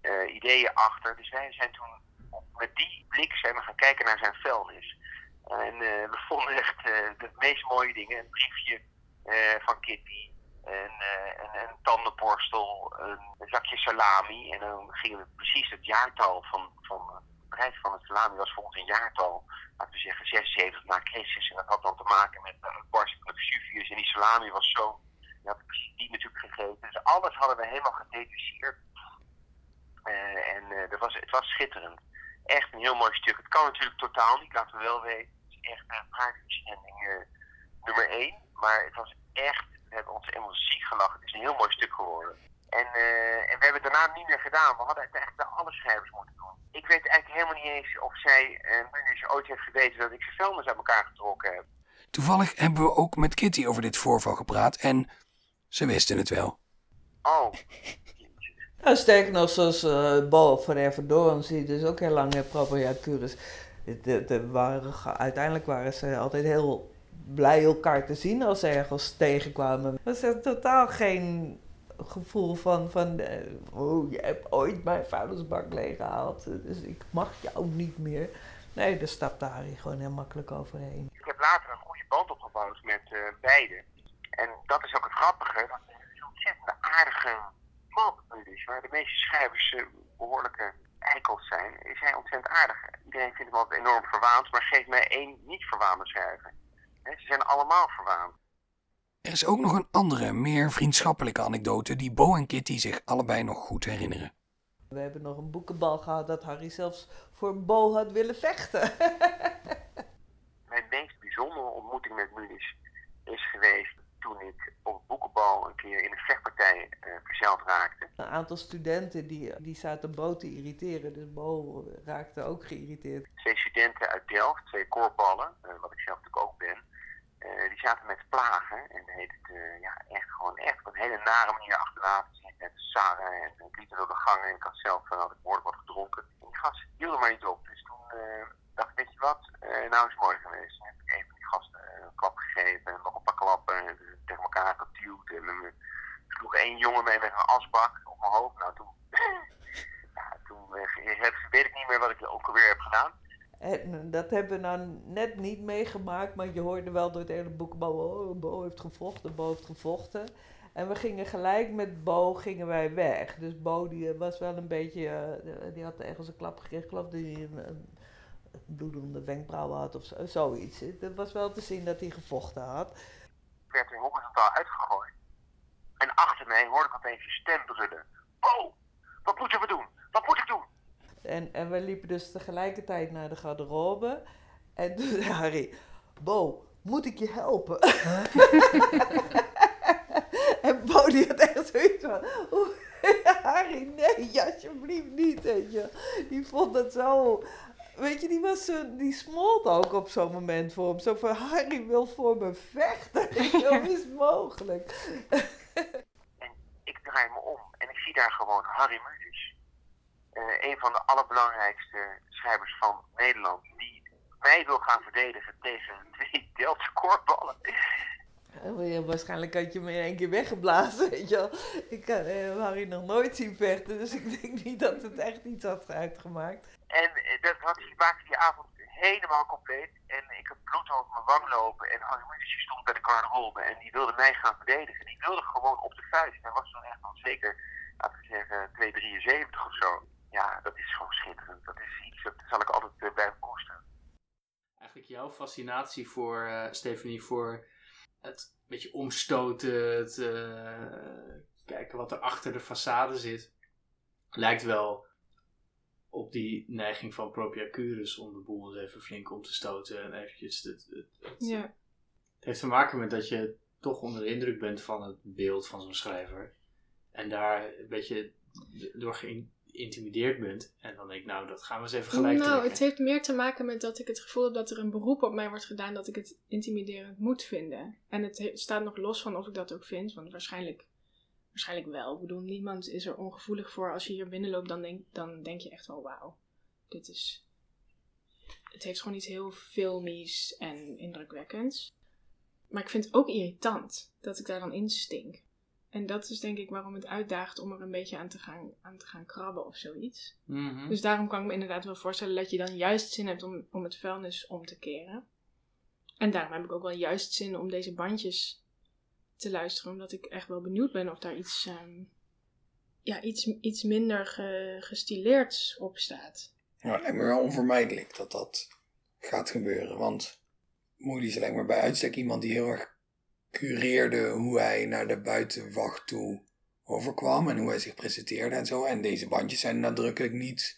eh, ideeën achter. Dus wij zijn toen met die blik zijn we gaan kijken naar zijn vuilnis. En eh, we vonden echt eh, de meest mooie dingen. Een briefje eh, van Kitty. En, eh, en een tandenborstel. Een, een zakje salami. En dan gingen we precies het jaartal van, van eh, de prijs van het salami was volgens een jaartal. Laten we zeggen 76 na Christus. En dat had dan te maken met het barsten van. En die salami was zo... Je had precies die natuurlijk gegeten. Dus alles hadden we helemaal gedetacheerd. Eh, en eh, dat was, het was schitterend. Echt een heel mooi stuk. Het kan natuurlijk totaal niet, laten we wel weten. Het is echt een paardenverzending uh, nummer 1. Maar het was echt, we hebben ons helemaal ziek gelachen. Het is een heel mooi stuk geworden. En, uh, en we hebben het daarna niet meer gedaan. We hadden het eigenlijk bij alle schrijvers moeten doen. Ik weet eigenlijk helemaal niet eens of zij, uh, ooit heeft geweten dat ik zijn vuilnis uit elkaar getrokken heb. Toevallig hebben we ook met Kitty over dit voorval gepraat en ze wisten het wel. Oh, Sterker nog, zoals uh, Bo van Ervendoorn ziet, dus ook heel lang met Propriacurus. De, de, waren, uiteindelijk waren ze altijd heel blij elkaar te zien als ze ergens tegenkwamen. Was er totaal geen gevoel van, van uh, oh, je hebt ooit mijn vuilnisbak leeggehaald, dus ik mag jou niet meer. Nee, daar stapte Harry gewoon heel makkelijk overheen. Ik heb later een goede band opgebouwd met beiden. En dat is ook het grappige, dat een ontzettend aardige man is, waar de meeste schrijvers uh, behoorlijke eikels zijn, is hij ontzettend aardig. Iedereen vindt hem altijd enorm verwaand, maar geef mij één niet verwaande schrijver. He, ze zijn allemaal verwaand. Er is ook nog een andere, meer vriendschappelijke anekdote die Bo en Kitty zich allebei nog goed herinneren. We hebben nog een boekenbal gehad dat Harry zelfs voor Bo had willen vechten. Mijn meest bijzondere ontmoeting met Munich is geweest toen ik op het boekenbal een keer in een vechtpartij uh, verzeild raakte. Een aantal studenten die, die zaten Bo te irriteren, dus Bo raakte ook geïrriteerd. Twee studenten uit Delft, twee koorballen, uh, wat ik zelf natuurlijk ook ben, uh, die zaten met plagen en heet het uh, ja, echt gewoon echt op een hele nare manier zitten met sarren en ik liep door de gangen en ik had zelf had ik behoorlijk wat gedronken. En die hielden maar niet op, dus toen dacht ik, weet je wat, nou is het mooi geweest. Toen heb ik even die gasten een klap gegeven en nog een paar klappen en tegen elkaar geduwd en me sloeg één jongen mee met een asbak op mijn hoofd. Nou toen, ja, toen weet ik niet meer wat ik ook alweer heb gedaan. En dat hebben we nou net niet meegemaakt, maar je hoorde wel door het hele boekbal, oh, Bo heeft gevochten, Bo heeft gevochten. En we gingen gelijk met Bo gingen wij weg. Dus Bo die was wel een beetje, uh, die had ergens een klap gekregen, ik geloof dat hij een bloedende wenkbrauwen had of zo, zoiets. Het was wel te zien dat hij gevochten had. Ik werd er horizontaal uitgegooid. En achter mij hoorde ik opeens een stem brullen. Bo, wat moeten we doen? Wat moet ik doen? En, en we liepen dus tegelijkertijd naar de garderobe. En toen zei Harry, Bo, moet ik je helpen? en Bo die had echt zoiets van, Harry, nee, alsjeblieft niet, weet je. Die vond het zo weet je, die, was zo, die smolt ook op zo'n moment voor hem. Zo van, Harry wil voor me vechten. Hoe is mogelijk? ik draai me om en ik zie daar gewoon Harry Mulisch. Eh, een van de allerbelangrijkste schrijvers van Nederland. Die mij wil gaan verdedigen tegen twee Delftse. Waarschijnlijk had je me in één keer weggeblazen, weet je wel. Ik had eh, Harry nog nooit zien vechten, dus ik denk niet dat het echt iets had uitgemaakt. En eh, dat had, die maakte die avond helemaal compleet. En ik had bloed over mijn wang lopen. En Harry Mulisch stond bij de garderobe en die wilde mij gaan verdedigen. Die wilde gewoon op de vuist. Hij was toen echt al zeker, laten we zeggen, 273 of zo. Ja, dat is gewoon schitterend. Dat is iets, dat zal ik altijd uh, bij me kosten. Eigenlijk jouw fascinatie voor, uh, Stephanie, voor het beetje omstoten, het uh, kijken wat er achter de façade zit, lijkt wel op die neiging van Propiacurus om de boel eens even flink om te stoten en eventjes het, het, het, Ja. het heeft te maken met dat je toch onder de indruk bent van het beeld van zo'n schrijver en daar een beetje door geïntimideerd bent en dan denk ik nou dat gaan we eens even gelijk nou, trekken. het heeft meer te maken met dat ik het gevoel heb dat er een beroep op mij wordt gedaan dat ik het intimiderend moet vinden. En het he- staat nog los van of ik dat ook vind, want waarschijnlijk, waarschijnlijk wel. Ik bedoel, niemand is er ongevoelig voor. Als je hier binnenloopt, dan denk, dan denk je echt wel, wauw, dit is... Het heeft gewoon iets heel filmies en indrukwekkends. Maar ik vind het ook irritant dat ik daar dan in stink. En dat is denk ik waarom het uitdaagt om er een beetje aan te gaan, aan te gaan krabben of zoiets. Mhm. Dus daarom kan ik me inderdaad wel voorstellen dat je dan juist zin hebt om, om het vuilnis om te keren. En daarom heb ik ook wel juist zin om deze bandjes te luisteren, omdat ik echt wel benieuwd ben of daar iets, ehm, ja, iets, iets minder ge, gestileerd op staat. Nou, het lijkt me wel onvermijdelijk dat dat gaat gebeuren. Want Moody is lijkt me bij uitstek iemand die heel erg cureerde hoe hij naar de buitenwacht toe overkwam en hoe hij zich presenteerde en zo. En deze bandjes zijn nadrukkelijk niet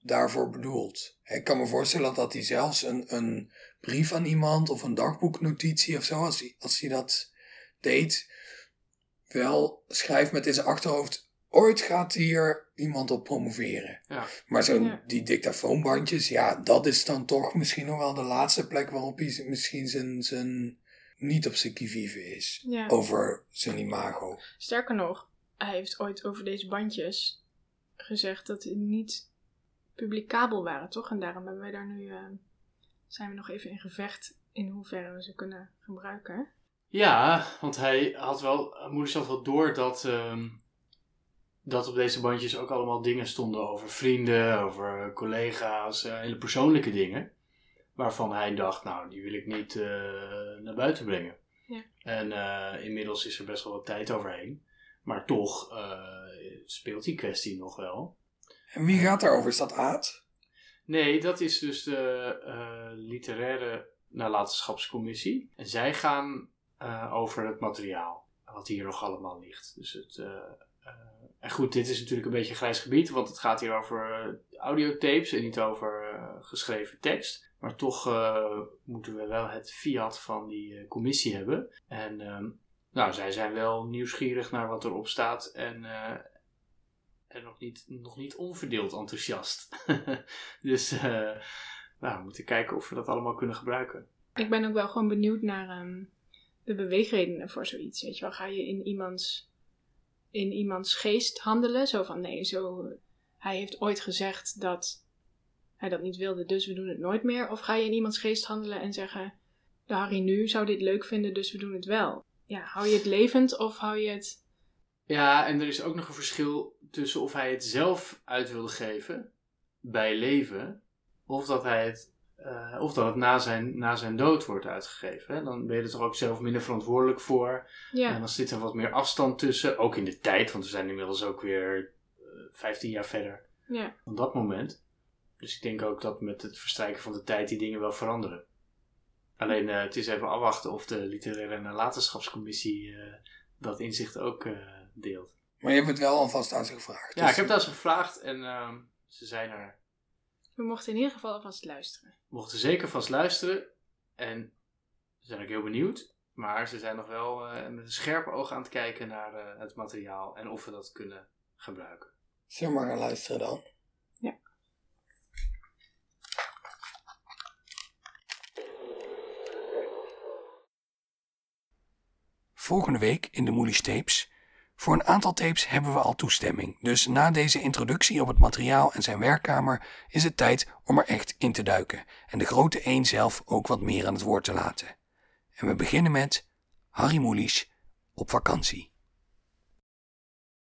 daarvoor bedoeld. Ik kan me voorstellen dat, hij zelfs een, een brief aan iemand of een dagboeknotitie of zo, als hij, als hij dat deed, wel schrijft met in zijn achterhoofd. Ooit gaat hier iemand op promoveren. Ja. Maar zo Ja. die dictafoonbandjes, ja, dat is dan toch misschien nog wel de laatste plek waarop hij misschien zijn, zijn niet op zijn kivive is. Ja. Over zijn imago. Sterker nog, hij heeft ooit over deze bandjes gezegd dat die niet publicabel waren, toch? En daarom hebben wij daar nu, eh, zijn we nog even in gevecht in hoeverre we ze kunnen gebruiken. Ja, want hij had wel, moeder had wel door dat, ehm, dat op deze bandjes ook allemaal dingen stonden over vrienden, over collega's, eh, hele persoonlijke dingen. Waarvan hij dacht, nou, die wil ik niet eh, naar buiten brengen. Ja. En eh, inmiddels is er best wel wat tijd overheen. Maar toch eh, speelt die kwestie nog wel. En wie gaat daarover? Is dat Aad? Nee, dat is dus de eh, literaire nalatenschapscommissie. En zij gaan eh, over het materiaal. Wat hier nog allemaal ligt. Dus het, eh, eh, en goed, dit is natuurlijk een beetje een grijs gebied. Want het gaat hier over audiotapes en niet over eh, geschreven tekst. Maar toch eh, moeten we wel het fiat van die eh, commissie hebben. En ehm, nou, zij zijn wel nieuwsgierig naar wat erop staat. En, eh, en nog, niet, nog niet onverdeeld enthousiast. dus nou, we moeten kijken of we dat allemaal kunnen gebruiken. Ik ben ook wel gewoon benieuwd naar ehm, de beweegredenen voor zoiets. Weet je wel, ga je in iemands, in iemands geest handelen? Zo van, nee, zo, hij heeft ooit gezegd dat hij dat niet wilde, dus we doen het nooit meer. Of ga je in iemands geest handelen en zeggen, de Harry nu zou dit leuk vinden, dus we doen het wel. Ja, hou je het levend of hou je het... Ja, en er is ook nog een verschil tussen of hij het zelf uit wilde geven bij leven, of dat hij het, eh, of dat het na zijn, na zijn dood wordt uitgegeven. Hè? Dan ben je er toch ook zelf minder verantwoordelijk voor. Ja, En dan zit er wat meer afstand tussen, ook in de tijd, want we zijn inmiddels ook weer eh, 15 jaar verder ja. van dat moment. Dus ik denk ook dat met het verstrijken van de tijd die dingen wel veranderen. Alleen eh, het is even afwachten of de literaire nalatenschapscommissie eh, dat inzicht ook eh, deelt. Maar je hebt het wel alvast aan ze gevraagd. Ja, Dus ik heb dat eens gevraagd en ehm, ze zijn er, We mochten in ieder geval alvast luisteren. mochten zeker vast luisteren. En ze zijn ook heel benieuwd. Maar ze zijn nog wel eh, met een scherpe oog aan het kijken naar eh, het materiaal en of we dat kunnen gebruiken. Zullen we maar gaan luisteren dan? Volgende week in de Moelies Tapes. Voor een aantal tapes hebben we al toestemming, dus na deze introductie op het materiaal en zijn werkkamer is het tijd om er echt in te duiken en de grote één zelf ook wat meer aan het woord te laten. En we beginnen met Harry Moelies op vakantie.